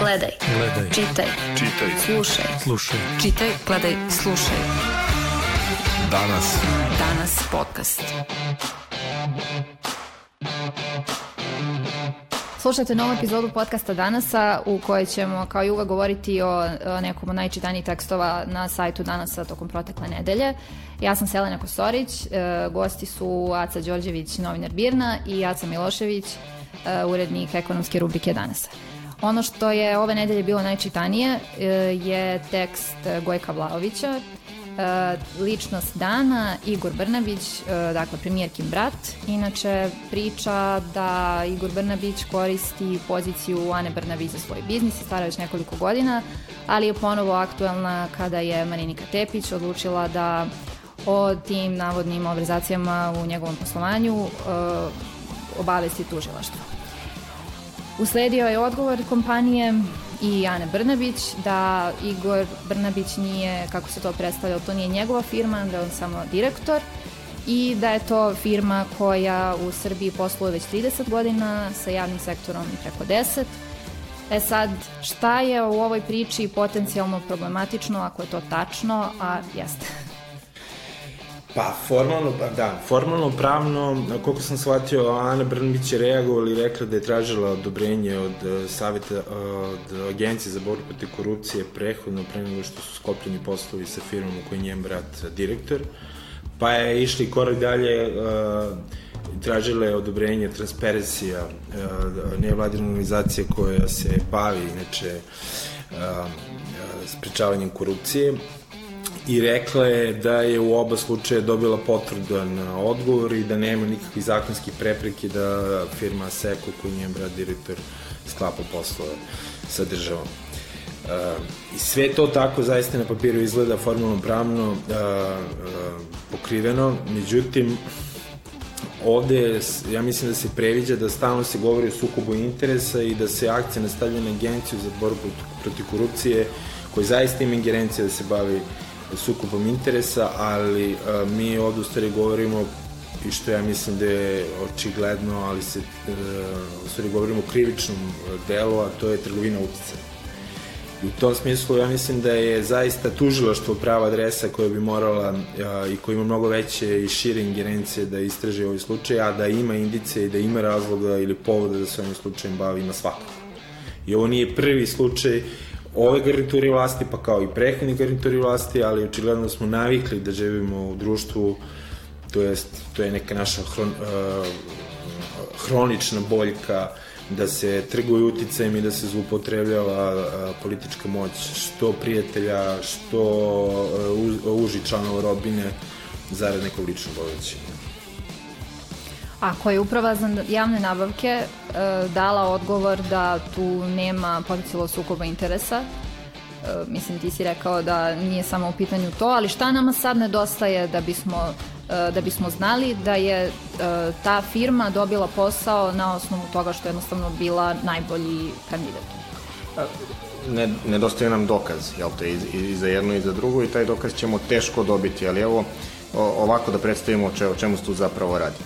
Gledaj. Gledaj. Čitaj. Čitaj. Slušaj. Slušaj. Čitaj, gledaj, slušaj. Danas. Danas podcast. Slušajte novu epizodu podcasta Danasa u kojoj ćemo kao i uvek govoriti o, nekom od najčitanijih tekstova na sajtu Danasa tokom protekle nedelje. Ja sam Selena Kosorić, e, gosti su Aca Đorđević, novinar Birna i Aca Milošević, e, urednik ekonomske rubrike Danasa. Ono što je ove nedelje bilo najčitanije e, je tekst Gojka Vlaovića, e, ličnost dana, Igor Brnabić, e, dakle premijerkin brat. Inače priča da Igor Brnabić koristi poziciju Ane Brnabić za svoj biznis i stara već nekoliko godina, ali je ponovo aktuelna kada je Marinika Tepić odlučila da o tim navodnim malverzacijama u njegovom poslovanju obavesti tužilaštvo. Usledio je odgovor kompanije i Ane Brnabić da Igor Brnabić nije, kako se to predstavlja, to nije njegova firma, da je on samo direktor i da je to firma koja u Srbiji posluje već 30 godina sa javnim sektorom preko 10. E sad, šta je u ovoj priči potencijalno problematično ako je to tačno, a jeste? Pa, formalno, pa da, formalno pravno, koliko sam shvatio, Ana Brnbić je reagovala i rekla da je tražila odobrenje od uh, savjeta, uh, od Agencije za borbu protiv korupcije prehodno pre nego što su sklopljeni poslovi sa firmom u kojoj njen brat direktor, pa je išli korak dalje, uh, tražila je odobrenje Transparencija, uh, nevladina organizacija koja se bavi, inače, sprečavanjem korupcije, i rekla je da je u oba slučaja dobila potvrdan odgovor i da nema nikakvih zakonskih prepreke da firma Seko, koji njen brat direktor, sklapa poslove sa državom. Uh, I sve to tako zaista na papiru izgleda formalno pravno uh, uh, pokriveno, međutim ovde ja mislim da se previđa da stalno se govori o sukobu interesa i da se akcija nastavlja na agenciju za borbu protiv korupcije koji zaista ima ingerencija da se bavi uh, sukobom interesa, ali a, mi ovde u stvari govorimo i što ja mislim da je očigledno, ali se e, u stvari govorimo o krivičnom delu, a to je trgovina uticaja. I u tom smislu ja mislim da je zaista tužilaštvo prava adresa koja bi morala a, i koja ima mnogo veće i šire ingerencije da istraže ovaj slučaj, a da ima indice i da ima razloga ili povoda da se ovim slučajem bavi, ima svakako. I ovo nije prvi slučaj ove garnituri vlasti, pa kao i prethodni garnituri vlasti, ali očigledno smo navikli da živimo u društvu, to jest, to je neka naša hron, uh, hronična boljka, da se trguje uticajem i da se zlupotrebljava uh, politička moć, što prijatelja, što uh, uži članova rodbine, zarad nekog ličnog bovećenja. Ako je uprava za javne nabavke e, dala odgovor da tu nema potencijalo sukoba interesa, e, mislim ti si rekao da nije samo u pitanju to, ali šta nama sad nedostaje da bismo e, da bismo znali da je e, ta firma dobila posao na osnovu toga što je jednostavno bila najbolji kandidat? Ne, nedostaje nam dokaz, jel te, i, i za jedno i za drugo i taj dokaz ćemo teško dobiti, ali evo ovako da predstavimo o čemu se tu zapravo radi.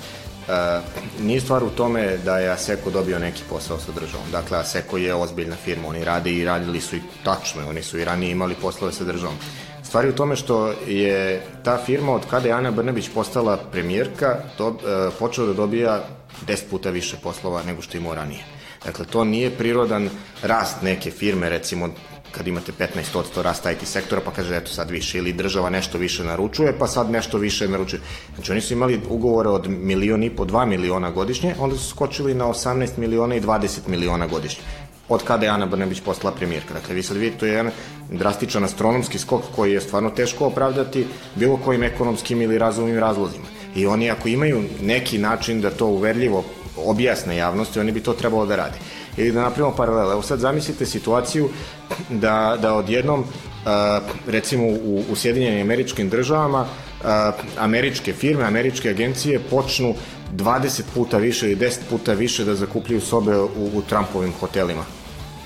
E, nije stvar u tome da je Aseko dobio neki posao sa državom. Dakle, Aseko je ozbiljna firma, oni rade i radili su i tačno, oni su i ranije imali poslove sa državom. Stvar je u tome što je ta firma od kada je Ana Brnabić postala premijerka do, e, počela da dobija 10 puta više poslova nego što imao ranije. Dakle, to nije prirodan rast neke firme, recimo kad imate 15% rasta IT sektora, pa kaže eto sad više, ili država nešto više naručuje, pa sad nešto više naručuje. Znači oni su imali ugovore od milion i po, dva miliona godišnje, onda su skočili na 18 miliona i 20 miliona godišnje od kada je Ana Brnebić postala premijerka. Dakle, vi sad vidite, to je jedan drastičan astronomski skok koji je stvarno teško opravdati bilo kojim ekonomskim ili razumnim razlozima. I oni ako imaju neki način da to uverljivo objasne javnosti, oni bi to trebalo da radi ili da napravimo paralele. Evo sad zamislite situaciju da, da odjednom uh, recimo u, u Sjedinjenim američkim državama uh, američke firme, američke agencije počnu 20 puta više ili 10 puta više da zakupljuju sobe u, u Trumpovim hotelima.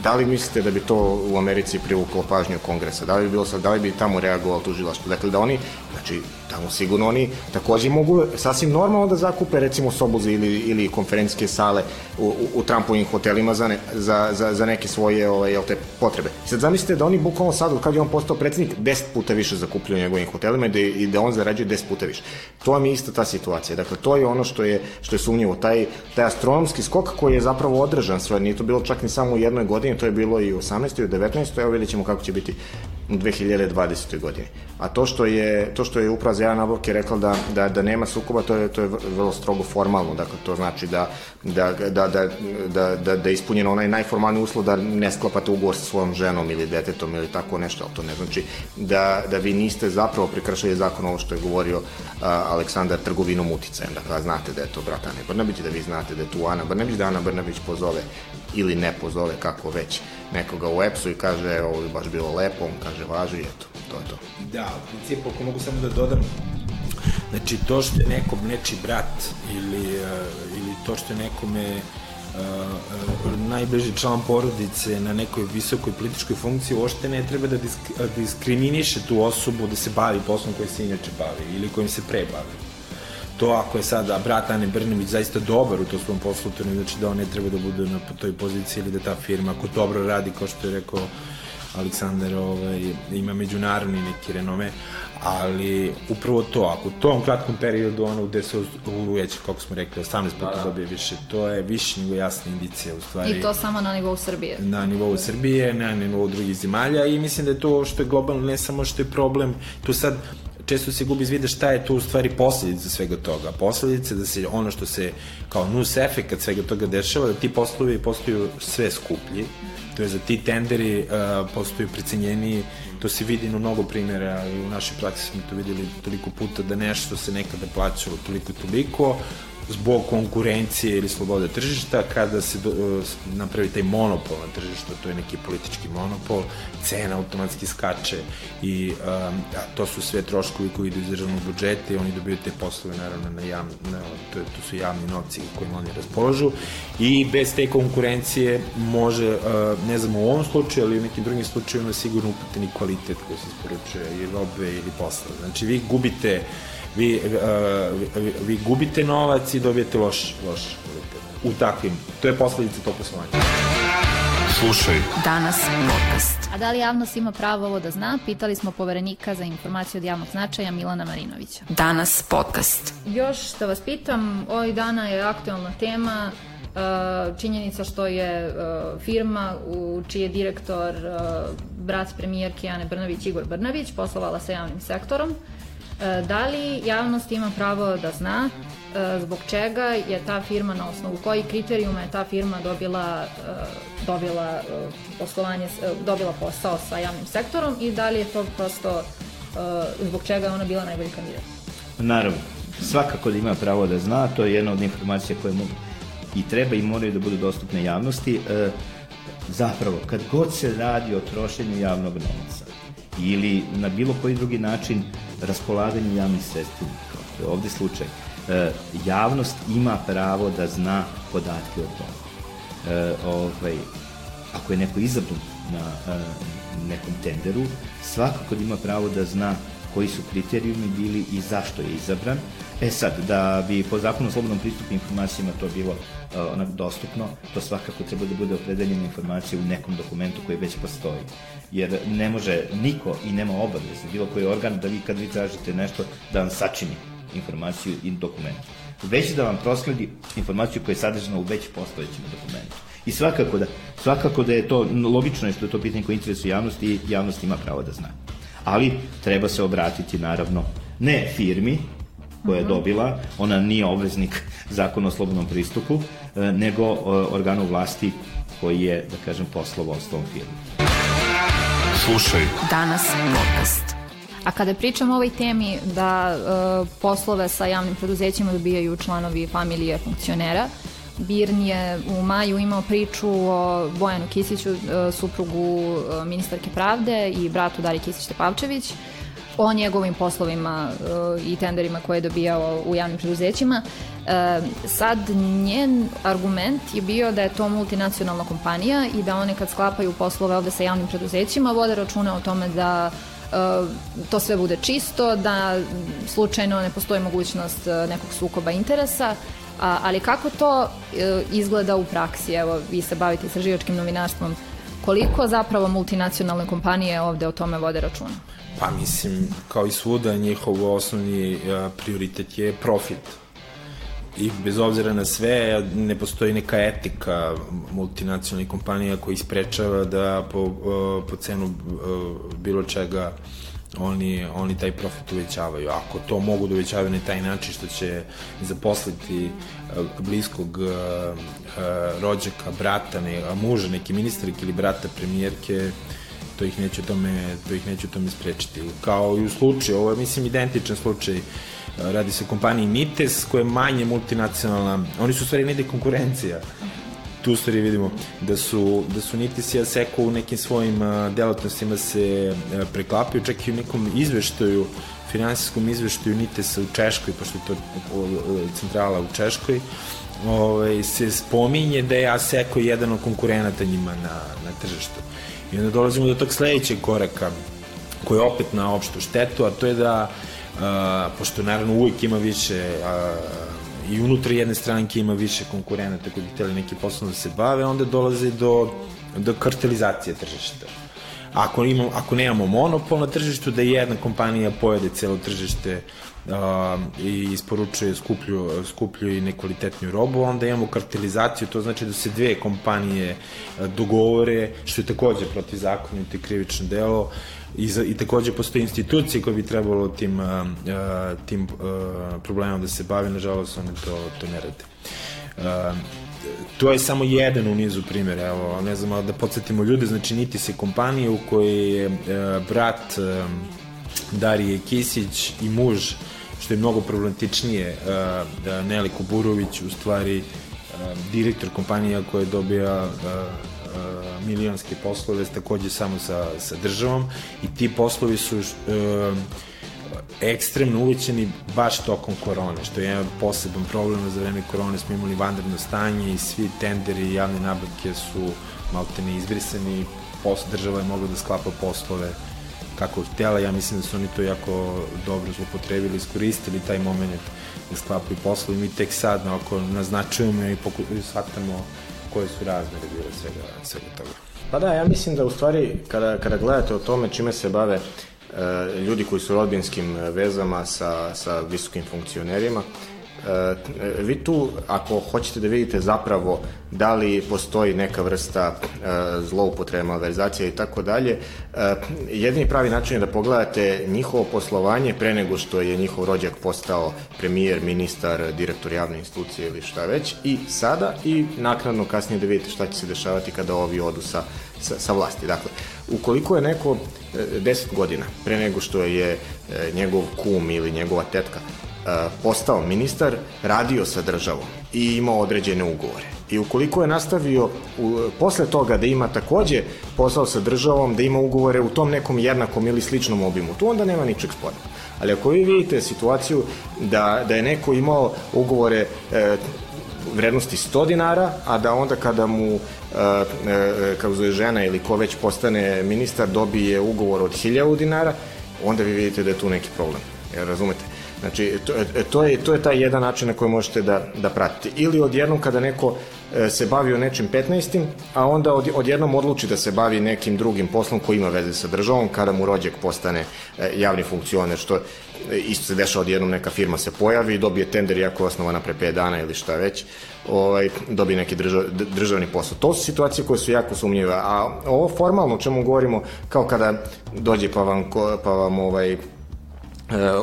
Da li mislite da bi to u Americi privuklo pažnju kongresa? Da li bi bilo sad, da li bi tamo reagovalo tužilaštvo? Dakle, da oni, znači, tamo sigurno oni takođe mogu sasvim normalno da zakupe recimo sobuze ili, ili konferencijske sale u, u, u Trumpovim hotelima za, ne, za, za, za neke svoje ovaj, te, potrebe. I sad zamislite da oni bukvalno sad, kad je on postao predsednik, 10 puta više zakupljuju njegovim hotelima i da, i da on zarađuje 10 puta više. To vam je ista ta situacija. Dakle, to je ono što je, što je sumnjivo. Taj, taj astronomski skok koji je zapravo održan sve, nije to bilo čak ni samo u jednoj godini, to je bilo i u 18. i u 19. Evo vidjet ćemo kako će biti u 2020. godini. A to što je, to što je uprava za javne nabavke rekla da, da, da nema sukoba, to je, to je vrlo strogo formalno. Dakle, to znači da, da, da, da, da, da, da je ispunjeno onaj najformalni uslov da ne sklapate ugovor sa svojom ženom ili detetom ili tako nešto, ali to ne znači da, da vi niste zapravo prekršali zakon ovo što je govorio a, Aleksandar trgovinom uticajem. Dakle, znate da je to brat Ane Brnabić, da vi znate da je tu Ana Brnabić, da Ana Brnabić pozove ili ne pozove, kako već, nekoga u EPS-u i kaže, ovo je baš bilo lepo, on kaže, važi, eto, to je to. Da, u principu, ako mogu samo da dodam, znači to što je nekom neči brat ili, uh, ili to što je nekome uh, uh, najbliži član porodice na nekoj visokoj političkoj funkciji uopšte ne treba da disk, diskriminiše tu osobu da se bavi poslom koji se inače bavi ili kojim se pre bavi to ako je sada brat Ane Brnević zaista dobar u to svom poslu, to ne znači da on ne treba da bude na toj poziciji ili da ta firma ako dobro radi, kao što je rekao Aleksandar, ovaj, ima međunarodni neki renome, ali upravo to, ako u tom kratkom periodu ono gde se u već, kako smo rekli, 18 puta da, da. dobije više, to je više nego jasna indicija u stvari. I to samo na nivou Srbije. Na nivou Srbije, na nivou drugih zemalja i mislim da je to što je globalno, ne samo što je problem, tu sad često se gubi iz vida šta je to u stvari posledica svega toga. Posledica da se ono što se kao nus efekt svega toga dešava, da ti poslovi postaju sve skuplji, to je za ti tenderi uh, postaju precenjeniji, to se vidi na mnogo primjera i u našoj praksi smo to videli toliko puta da nešto se nekada plaćalo toliko toliko, zbog konkurencije ili slobode tržišta, kada se do, uh, napravi taj monopol na tržištu, to je neki politički monopol, cena automatski skače i um, a to su sve troškovi koji idu iz državnog budžeta i oni dobiju te poslove naravno na javni, na, to, to su javni novci kojim oni raspoložu i bez te konkurencije može, uh, ne znam u ovom slučaju, ali u nekim drugim slučajima sigurno upateni kvalitet koji se isporučuje i robe ili posla. Znači vi gubite uh, vi, uh, vi, vi gubite novac i dobijete loš, loš kvalitet. U takvim, to je posledica tog poslovanja. Slušaj. Danas podcast. A da li javnost ima pravo ovo da zna? Pitali smo poverenika za informaciju od javnog značaja Milana Marinovića. Danas podcast. Još da vas pitam, ovih dana je aktualna tema uh, činjenica što je uh, firma u čiji je direktor brat premijerke Ane Brnavić Igor Brnavić poslovala sa javnim sektorom. E, da li javnost ima pravo da zna e, zbog čega je ta firma, na osnovu kojih kriterijuma je ta firma dobila, e, dobila poslovanje, dobila posao sa javnim sektorom i da li je to prosto zbog čega je ona bila najbolji kandidat? Naravno, svakako da ima pravo da zna, to je jedna od informacija koje mogu i treba i moraju da budu dostupne javnosti. Zapravo, kad god se radi o trošenju javnog novca ili na bilo koji drugi način raspolaganju javnih sredstvima, kao što je ovde slučaj, e, javnost ima pravo da zna podatke o tome. E, ovaj, ako je neko izabran na e, nekom tenderu, svakako da ima pravo da zna koji su kriterijumi bili i zašto je izabran. E sad, da bi po zakonu o slobodnom pristupu informacijama to bilo uh, onak dostupno, to svakako treba da bude opredeljena informacija u nekom dokumentu koji već postoji. Jer ne može niko i nema obaveze, bilo koji organ, da vi kad vi tražite nešto, da vam sačini informaciju i dokument. Već da vam prosledi informaciju koja je sadržana u već postojećem dokumentu. I svakako da, svakako da je to, logično je što je to pitanje koje interesuje javnosti i javnost ima pravo da zna ali treba se obratiti naravno ne firmi koja je mhm. dobila, ona nije obveznik zakona o slobodnom pristupu, e, nego e, organu vlasti koji je, da kažem, poslovao s tom firmom. Slušaj. Danas podcast. A kada pričamo o ovoj temi da e, poslove sa javnim preduzećima dobijaju članovi familije funkcionera, Birn je u maju imao priču o Bojanu Kisiću, e, suprugu e, ministarke pravde i bratu Dari Kisić-Tepavčević, o njegovim poslovima uh, i tenderima koje je dobijao u javnim preduzećima. Sad, njen argument je bio da je to multinacionalna kompanija i da one kad sklapaju poslove ovde sa javnim preduzećima vode računa o tome da to sve bude čisto, da slučajno ne postoji mogućnost nekog sukoba interesa, a, ali kako to uh, izgleda u praksi? Evo, vi se bavite istraživačkim novinarstvom. Koliko zapravo multinacionalne kompanije ovde o tome vode računa? Pa mislim, kao i svuda, njihov osnovni a, prioritet je profit. I bez obzira na sve, ne postoji neka etika multinacionalnih kompanija koji sprečava da po, a, po cenu bilo čega oni, oni taj profit uvećavaju. Ako to mogu da uvećavaju na taj način što će zaposliti bliskog rođaka, brata, ne, muža, neki ministar ili brata premijerke, to ih neće tome, to ih neće tome sprečiti. Kao i u slučaju, ovo je mislim identičan slučaj, radi se o kompaniji Nites koja je manje multinacionalna, oni su u stvari negde konkurencija. Tu stvari vidimo da su, da su Nites i Aseko u nekim svojim delatnostima se preklapaju, čak i u nekom izveštaju finansijskom izveštaju Nitesa u Češkoj, pošto je to centrala u Češkoj, ovaj, se spominje da je Aseko jedan od konkurenata njima na, na tržištu. I onda dolazimo do tog sledećeg koraka, koji je opet na opštu štetu, a to je da, a, pošto naravno uvijek ima više a, i unutar jedne stranke ima više konkurenata koji bi hteli neki posao da se bave, onda dolazi do, do kartelizacije tržišta. Ako, imamo, ako nemamo monopol na tržištu, da jedna kompanija pojede celo tržište uh, i isporučuje skuplju, skuplju i nekvalitetniju robu, onda imamo kartelizaciju, to znači da se dve kompanije dogovore, što je takođe protivzakonito i krivično delo, i, za, i takođe postoje institucije koje bi trebalo tim, uh, tim uh, problemom da se bave, nažalost one to, to ne rade. Uh, to je samo jedan u nizu primjera, evo, ne znam, da podsjetimo ljude, znači niti se kompanije u kojoj je uh, brat uh, Darije Kisić i muž što je mnogo problematičnije, uh, Neli Kuburović u stvari uh, direktor kompanija koja dobija uh, milionske poslove takođe samo sa, sa državom i ti poslovi su uh, ekstremno uvećani baš tokom korone, što je jedan poseban problem za vreme korone smo imali vanredno stanje i svi tenderi i javne nabavke su malte ne izbrisani, posle država je mogla da sklapa poslove kako htjela, ja mislim da su oni to jako dobro zlopotrebili, iskoristili taj moment da sklapaju poslove. I mi tek sad ako naznačujemo i shvatamo koje su razmere bile svega, svega toga. Pa da, ja mislim da u stvari kada, kada gledate o tome čime se bave e, ljudi koji su rodbinskim vezama sa, sa visokim funkcionerima, E, vi tu, ako hoćete da vidite zapravo da li postoji neka vrsta e, zloupotrebe, malverzacija i tako dalje, e, jedini pravi način je da pogledate njihovo poslovanje pre nego što je njihov rođak postao premijer, ministar, direktor javne institucije ili šta već, i sada i naknadno kasnije da vidite šta će se dešavati kada ovi odu sa, sa, sa vlasti. Dakle, ukoliko je neko 10 godina pre nego što je njegov kum ili njegova tetka postao ministar, radio sa državom i imao određene ugovore. I ukoliko je nastavio u, posle toga da ima takođe posao sa državom, da ima ugovore u tom nekom jednakom ili sličnom obimu, tu onda nema ničeg sporno. Ali ako vi vidite situaciju da, da je neko imao ugovore e, vrednosti 100 dinara, a da onda kada mu e, e, kao zove žena ili ko već postane ministar dobije ugovor od 1000 dinara, onda vi vidite da je tu neki problem. Razumete? Znači, to, e, to, je, to je taj jedan način na koji možete da, da pratite. Ili odjednom kada neko e, se bavio nečim 15. a onda od, odjednom odluči da se bavi nekim drugim poslom koji ima veze sa državom, kada mu rođak postane e, javni funkcioner, što isto se dešava odjednom neka firma se pojavi i dobije tender iako je osnovana pre 5 dana ili šta već, ovaj, dobije neki držav, državni posao. To su situacije koje su jako sumnjive, a ovo formalno o čemu govorimo, kao kada dođe pa vam, pa vam ovaj,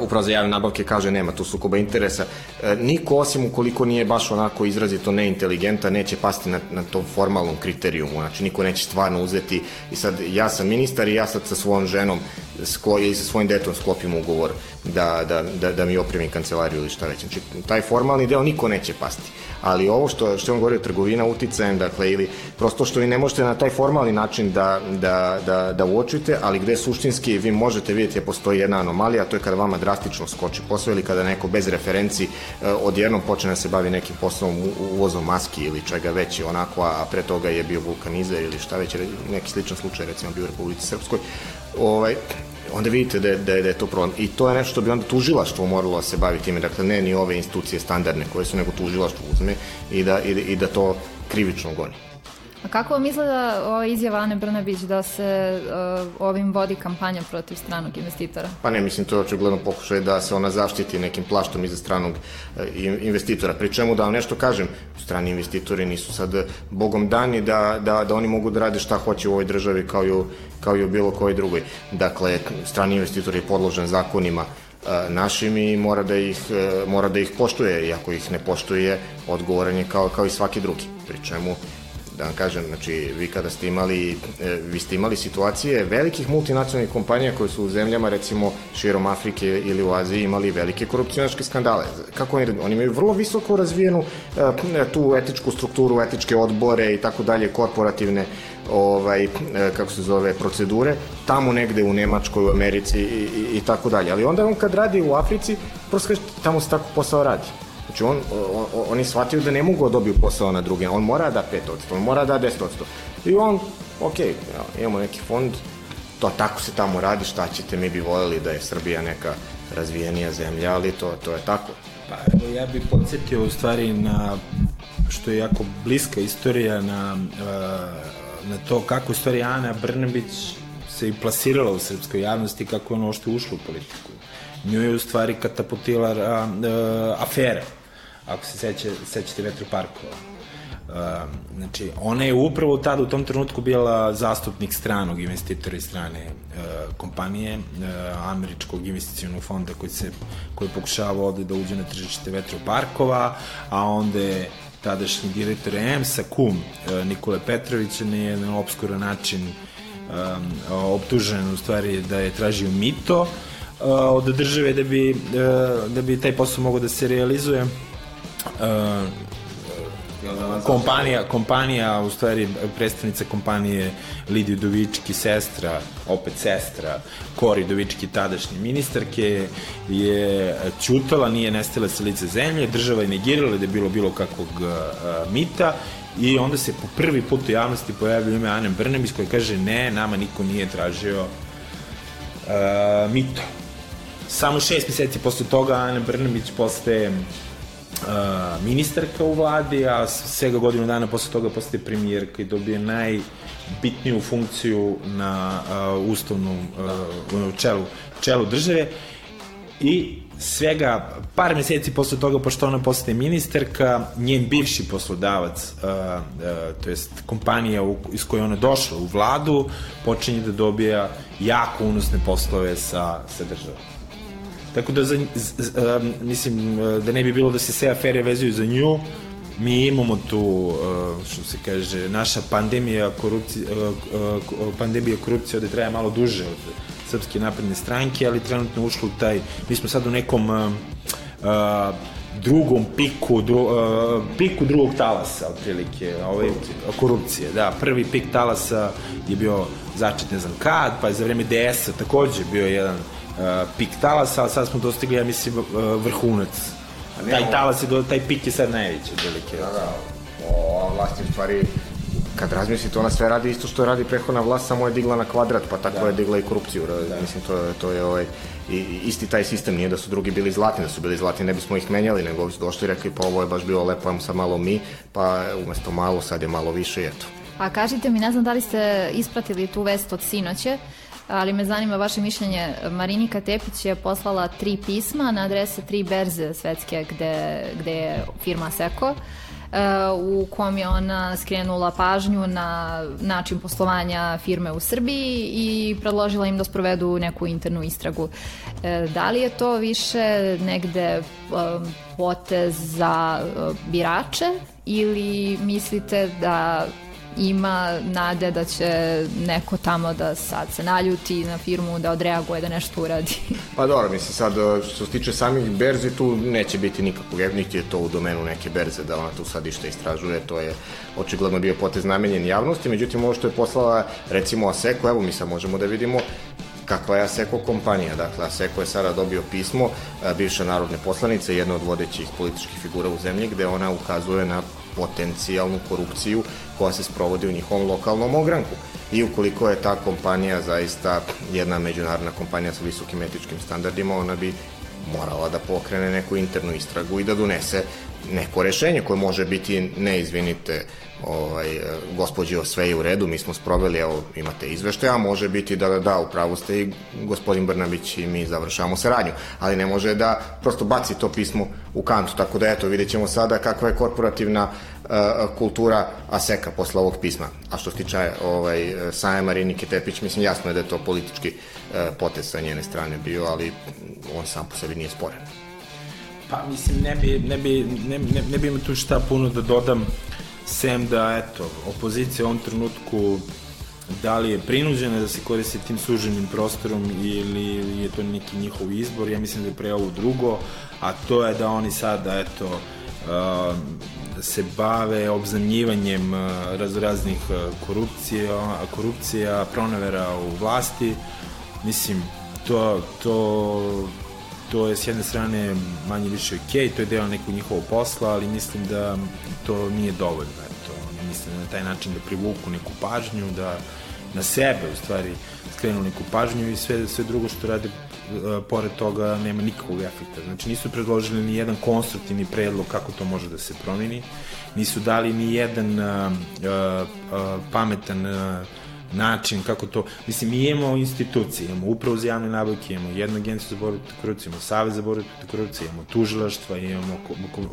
upravo za javne nabavke kaže nema tu sukoba interesa. Uh, niko osim ukoliko nije baš onako izrazito neinteligenta neće pasti na, na tom formalnom kriterijumu. Znači niko neće stvarno uzeti i sad ja sam ministar i ja sad sa svojom ženom sko, ili sa svojim detom sklopim ugovor da, da, da, da mi opremim kancelariju ili šta već. Znači taj formalni deo niko neće pasti. Ali ovo što, što on govori o trgovina uticajem, dakle, ili prosto što vi ne možete na taj formalni način da, da, da, da uočite, ali gde suštinski vi možete vidjeti da postoji jedna anomalija, to je kada vama drastično skoči posao ili kada neko bez referenci e, odjednom počne da se bavi nekim poslom uvozom maski ili čega već onako, a pre toga je bio vulkanizer ili šta već, neki sličan slučaj recimo bio u Republici Srpskoj, ovaj, onda vidite da je, da je, da je to problem. I to je nešto što bi onda tužilaštvo moralo da se bavi time, dakle ne ni ove institucije standardne koje su, nego tužilaštvo uzme i da, i, i da to krivično goni. A kako vam izgleda ova izjava Ane Brnabić da se uh, ovim vodi kampanja protiv stranog investitora? Pa ne, mislim, to je očigledno pokušaj da se ona zaštiti nekim plaštom iza stranog in- investitora. Pri čemu da vam nešto kažem, strani investitori nisu sad bogom dani da, da, da oni mogu da rade šta hoće u ovoj državi kao i u, kao i u bilo kojoj drugoj. Dakle, strani investitor je podložen zakonima e, našim i mora da ih, e, mora da ih poštuje i ako ih ne poštuje, odgovoran je kao, kao i svaki drugi. Pri čemu da vam kažem, znači vi kada ste imali, e, vi ste imali situacije velikih multinacionalnih kompanija koje su u zemljama recimo širom Afrike ili u Aziji imali velike korupcionaške skandale. Kako oni, oni imaju vrlo visoko razvijenu e, tu etičku strukturu, etičke odbore i tako dalje, korporativne ovaj, e, kako se zove, procedure, tamo negde u Nemačkoj, u Americi i, i, i tako dalje. Ali onda on kad radi u Africi, prosto kaže, tamo se tako posao radi. Znači on, on, on, oni shvataju da ne mogu da dobiju posao na druge, on mora da 5%, on mora da 10%. I on, ok, imamo neki fond, to tako se tamo radi, šta ćete, mi bi voljeli da je Srbija neka razvijenija zemlja, ali to, to je tako. Pa evo ja bih podsjetio u stvari na što je jako bliska istorija na, uh, na to kako u stvari Ana Brnabić se i plasirala u srpskoj javnosti kako je ono što je ušla u politiku. Nju je u stvari katapultila uh, afera, ako se seća, sećate vetroparkova. Uh, znači, ona je upravo tada u tom trenutku bila zastupnik stranog investitora i strane uh, kompanije, uh, američkog investicijonog fonda koji se koji pokušava ovde da uđe na tržište vetroparkova, a onda je tadašnji direktor EMS-a, kum Nikole Petrovića, na jedan obskuran način um, optužen u stvari da je tražio mito od države da bi, uh, da bi taj posao mogao da se realizuje. Uh, kompanija, kompanija, u stvari predstavnica kompanije Lidija Udovički, sestra, opet sestra Kori Udovički, tadašnje ministarke, je čutala, nije nestala sa lice zemlje, država je negirala da je bilo bilo kakvog uh, mita i onda se po prvi put u javnosti pojavio ime Ane Brnebić koja kaže ne, nama niko nije tražio uh, mito. Samo šest meseci posle toga Ana Brnabić postaje uh, ministarka u vladi, a svega godinu dana posle toga postaje premijerka i dobije najbitniju funkciju na uh, ustavnom uh, čelu, čelu države i svega par meseci posle toga, pošto ona postaje ministarka, njen bivši poslodavac, uh, uh, to jest kompanija u, iz koje ona došla u vladu, počinje da dobija jako unosne poslove sa, sa državom. Tako da, za, z, z, um, mislim, uh, da ne bi bilo da se sve afere vezuju za nju, mi imamo tu, uh, što se kaže, naša pandemija korupcije, uh, pandemija korupcije ovde traje malo duže od Srpske napredne stranke, ali trenutno ušlo u taj, mi smo sad u nekom uh, uh, drugom piku, dru, uh, piku drugog talasa, otprilike, ovaj, korupcije, da, prvi pik talasa je bio začet ne znam kad, pa je za vreme DS-a takođe bio jedan pik talasa, a sad smo dostigli, ja mislim, uh, vrhunac. Taj talas je, do, taj pik je sad najveći, otprilike. Da, da, o vlasti u stvari kad razmislite, ona sve radi isto što radi prehodna vlast, samo je digla na kvadrat, pa tako da. je digla i korupciju. Da. Mislim, to, to je ovaj, i, isti taj sistem, nije da su drugi bili zlatni, da su bili zlatni ne bismo ih menjali, nego su došli i rekli pa ovo je baš bilo lepo, ajmo sad malo mi, pa umesto malo, sad je malo više i eto. A kažite mi, ne znam da li ste ispratili tu vest od sinoće, ali me zanima vaše mišljenje. Marinika Tepić je poslala tri pisma na adrese tri berze svetske gde, gde je firma Seko u kom je ona skrenula pažnju na način poslovanja firme u Srbiji i predložila im da sprovedu neku internu istragu. Da li je to više negde potez za birače ili mislite da ima nade da će neko tamo da sad se naljuti na firmu, da odreaguje, da nešto uradi. Pa dobro, mislim sad, što se tiče samih berzi, tu neće biti nikakvog, niti je to u domenu neke berze da ona tu sad išta istražuje, to je očigledno bio potez namenjen javnosti, međutim ovo što je poslala recimo Aseko, evo mi sad možemo da vidimo kakva je Aseko kompanija. Dakle, Aseko je sada dobio pismo bivše narodne poslanice, jedna od vodećih političkih figura u zemlji, gde ona ukazuje na potencijalnu korupciju koja se sprovodi u njihovom lokalnom ogranku. I ukoliko je ta kompanija zaista jedna međunarodna kompanija sa visokim etičkim standardima, ona bi morala da pokrene neku internu istragu i da donese neko rešenje koje može biti ne izvinite ovaj, gospođo sve je u redu, mi smo sproveli, evo imate izveštaje, a može biti da da, upravo ste i gospodin Brnabić i mi završamo saradnju, ali ne može da prosto baci to pismo u kantu, tako da eto, vidjet ćemo sada kakva je korporativna uh, kultura Aseka posle ovog pisma. A što se tiče ovaj, Saja Marinike Tepić, mislim jasno je da je to politički uh, potez sa njene strane bio, ali on sam po sebi nije sporen. Pa mislim, ne bi, ne bi, ne, ne, ne bi tu šta puno da dodam, sem da, eto, opozicija u ovom trenutku da li je prinuđena da se koristi tim suženim prostorom ili je to neki njihov izbor, ja mislim da je pre ovo drugo, a to je da oni sada, eto, uh, se bave obzemljivanjem uh, raznih uh, korupcija, korupcija, pronevera u vlasti. Mislim, to, to to je s jedne strane manje više ok, to je deo nekog njihovog posla, ali mislim da to nije dovoljno. Eto, misle da na taj način da privuku neku pažnju, da na sebe u stvari skrenu neku pažnju i sve, sve drugo što rade uh, pored toga nema nikakvog efekta. Znači nisu predložili ni jedan konstruktivni predlog kako to može da se promeni, nisu dali ni jedan uh, uh, pametan uh, način kako to, mislim, mi imamo institucije, imamo upravo za javne nabavke, imamo jednu agenciju za borbu protiv korupcije, imamo savez za borbu protiv korupcije, imamo tužilaštva, imamo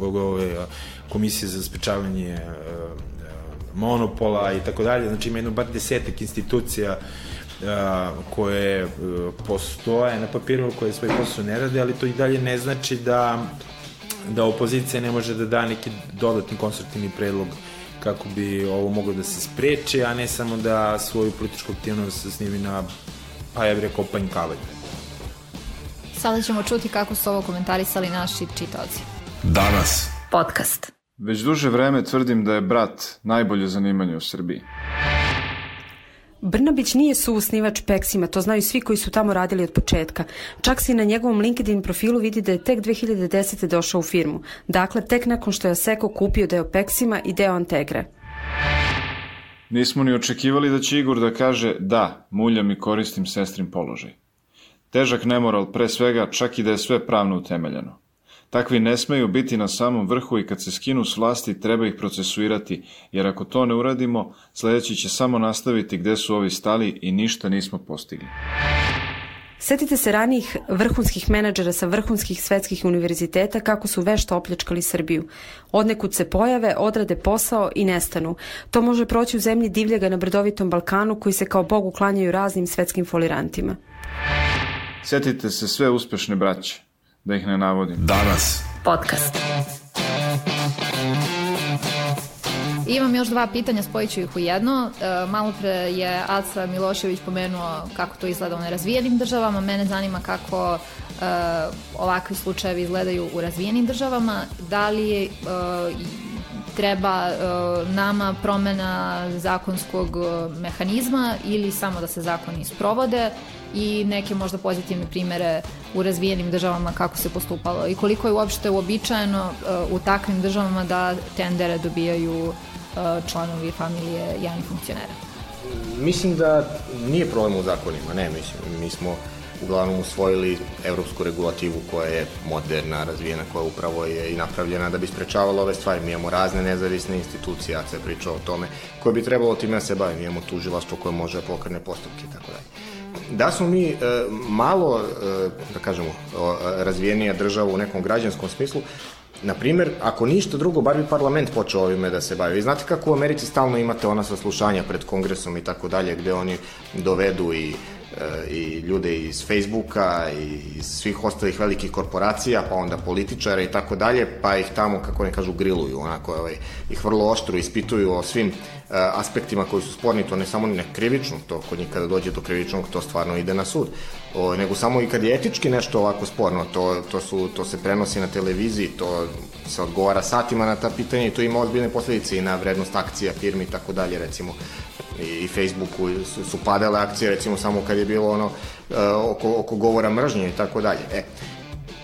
ove komisije za sprečavanje monopola i tako dalje, znači ima jedno bar desetak institucija koje postoje na papiru, koje svoj posao ne rade, ali to i dalje ne znači da da opozicija ne može da da neki dodatni konstruktivni predlog uh, kako bi ovo moglo da se spreče, a ne samo da svoju političku aktivnost snimi na, pa ja bih rekao, panjkavanje. Sada ćemo čuti kako su ovo komentarisali naši čitaoci. Danas. Podcast. Već duže vreme tvrdim da je brat najbolje zanimanje u Srbiji. Brnabić nije suosnivač Peksima, to znaju svi koji su tamo radili od početka. Čak se i na njegovom LinkedIn profilu vidi da je tek 2010. došao u firmu. Dakle, tek nakon što je Aseko kupio deo Peksima i deo Antegre. Nismo ni očekivali da će Igor da kaže da, muljam i koristim sestrin položaj. Težak nemoral pre svega, čak i da je sve pravno utemeljeno. Takvi ne smeju biti na samom vrhu i kad se skinu s vlasti treba ih procesuirati, jer ako to ne uradimo, sledeći će samo nastaviti gde su ovi stali i ništa nismo postigli. Setite se ranijih vrhunskih menadžera sa vrhunskih svetskih univerziteta kako su vešto opljačkali Srbiju. Odnekud se pojave, odrade posao i nestanu. To može proći u zemlji divljega na brdovitom Balkanu koji se kao bogu klanjaju raznim svetskim folirantima. Setite se sve uspešne braće da ih ne navodim. Danas. Podcast. Imam još dva pitanja, spojit ću ih u jedno. E, malo pre je Aca Milošević pomenuo kako to izgleda u nerazvijenim državama. Mene zanima kako e, ovakvi slučajevi izgledaju u razvijenim državama. Da li je, e, treba e, nama promena zakonskog mehanizma ili samo da se zakoni sprovode i neke možda pozitivne primere u razvijenim državama kako se postupalo i koliko je uopšte uobičajeno uh, u takvim državama da tendere dobijaju uh, članovi familije javnih funkcionera. Mislim da nije problem u zakonima, ne, mislim, mi smo uglavnom usvojili evropsku regulativu koja je moderna, razvijena, koja upravo je i napravljena da bi sprečavala ove stvari. Mi imamo razne nezavisne institucije, a se priča o tome, koje bi trebalo time da se baviti. Mi imamo tužilaštvo koje može da pokrene postupke i tako dalje da smo mi e, malo, e, da kažemo, razvijenija država u nekom građanskom smislu, Na primer, ako ništa drugo, bar bi parlament počeo ovime da se bavi. Vi znate kako u Americi stalno imate ona saslušanja pred kongresom i tako dalje, gde oni dovedu i i ljude iz Facebooka i iz svih ostalih velikih korporacija, pa onda političara i tako dalje, pa ih tamo, kako ne kažu, griluju, onako, ovaj, ih vrlo oštro ispituju o svim aspektima koji su sporni, to ne samo ne krivično, to kod njih kada dođe do krivičnog, to stvarno ide na sud, o, nego samo i kad je etički nešto ovako sporno, to, to, su, to se prenosi na televiziji, to se odgovara satima na ta pitanja i to ima ozbiljne posledice i na vrednost akcija firmi i tako dalje, recimo i Facebooku su, padale akcije recimo samo kad je bilo ono uh, oko, oko govora mržnje i tako dalje. E,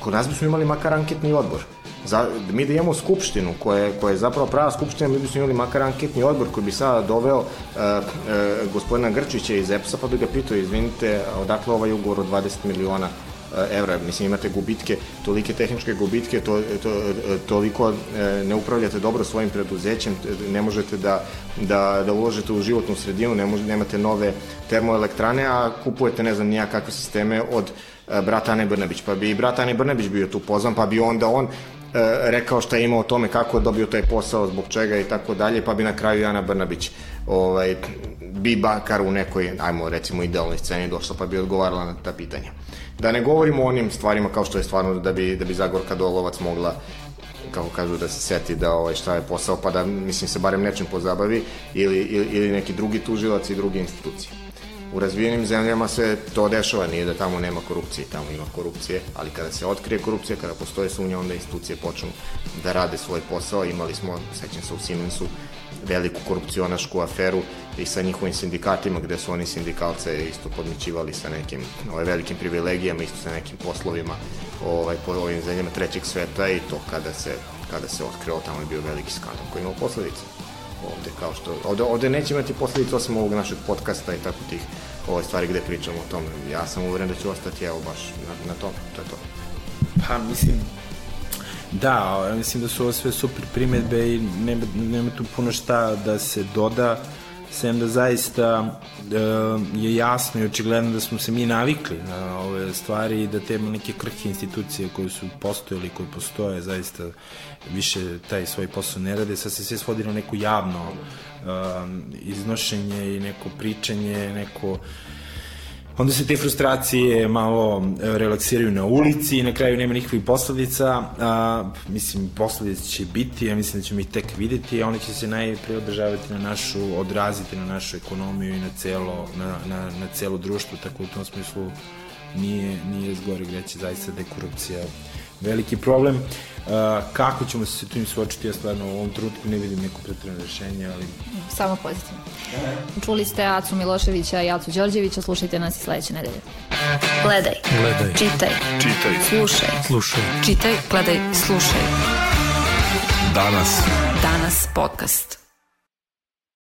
kod nas bismo imali makar anketni odbor. Za, mi da imamo skupštinu koja koja je zapravo prava skupština, mi bismo imali makar anketni odbor koji bi sada doveo uh, uh, gospodina Grčića iz EPS-a pa bi ga pitao, izvinite, odakle ovaj ugovor od 20 miliona evra, mislim imate gubitke, tolike tehničke gubitke, to, to, toliko ne upravljate dobro svojim preduzećem, ne možete da, da, da uložite u životnu sredinu, ne možete, nemate nove termoelektrane, a kupujete ne znam nija kakve sisteme od brata Ane Brnebić, pa bi i brat Ane Brnebić bio tu pozvan, pa bi onda on rekao šta ima o tome kako je dobio taj posao, zbog čega i tako dalje, pa bi na kraju Ana Brnabić ovaj, bi bakar u nekoj, ajmo recimo idealnoj sceni došla pa bi odgovarala na ta pitanja. Da ne govorimo o onim stvarima kao što je stvarno da bi, da bi Zagorka Dolovac mogla kako kažu da se seti da ovaj šta je posao pa da mislim se barem nečim pozabavi ili, ili, ili neki drugi tužilac i druge institucije. U razvijenim zemljama se to dešava, nije da tamo nema korupcije, tamo ima korupcije, ali kada se otkrije korupcija, kada postoje sumnja, onda institucije počnu da rade svoj posao. Imali smo, sećam se u Siemensu, veliku korupcionašku aferu i sa njihovim sindikatima gde su oni sindikalce isto podmićivali sa nekim ovaj, velikim privilegijama, isto sa nekim poslovima ovaj, po ovim zemljama trećeg sveta i to kada se, kada se otkrilo tamo je bio veliki skandal koji imao posledice ovde kao što ovde, ovde neće imati posledice osim ovog našeg podcasta i tako tih ove stvari gde pričamo o tome. Ja sam uveren da ću ostati evo baš na, na tome, to je to. Pa mislim, Da, mislim da su ovo sve super primetbe i nema, nema tu puno šta da se doda, sem da zaista e, je jasno i očigledno da smo se mi navikli na ove stvari i da te neke krhke institucije koje su postojali, koje postoje, zaista više taj svoj posao ne rade, sad se sve svodi na neko javno um, iznošenje i neko pričanje, neko onda se te frustracije malo e, relaksiraju na ulici i na kraju nema nikakvih posledica. A, mislim, posledice će biti, ja mislim da ćemo ih tek videti, a one će se najprije održavati na našu, odraziti na našu ekonomiju i na celo, na, na, na celo društvo, tako u tom smislu nije, nije zgore greće zaista da je korupcija veliki problem. Uh, kako ćemo se tu im suočiti, ja stvarno u ovom trenutku ne vidim neko pretredno rešenje, ali... Samo pozitivno. Čuli ste Acu Miloševića i Acu Đorđevića, slušajte nas i sledeće nedelje. Gledaj. Gledaj. Čitaj. Čitaj. Slušaj. Slušaj. Čitaj, gledaj, slušaj. Danas. Danas podcast.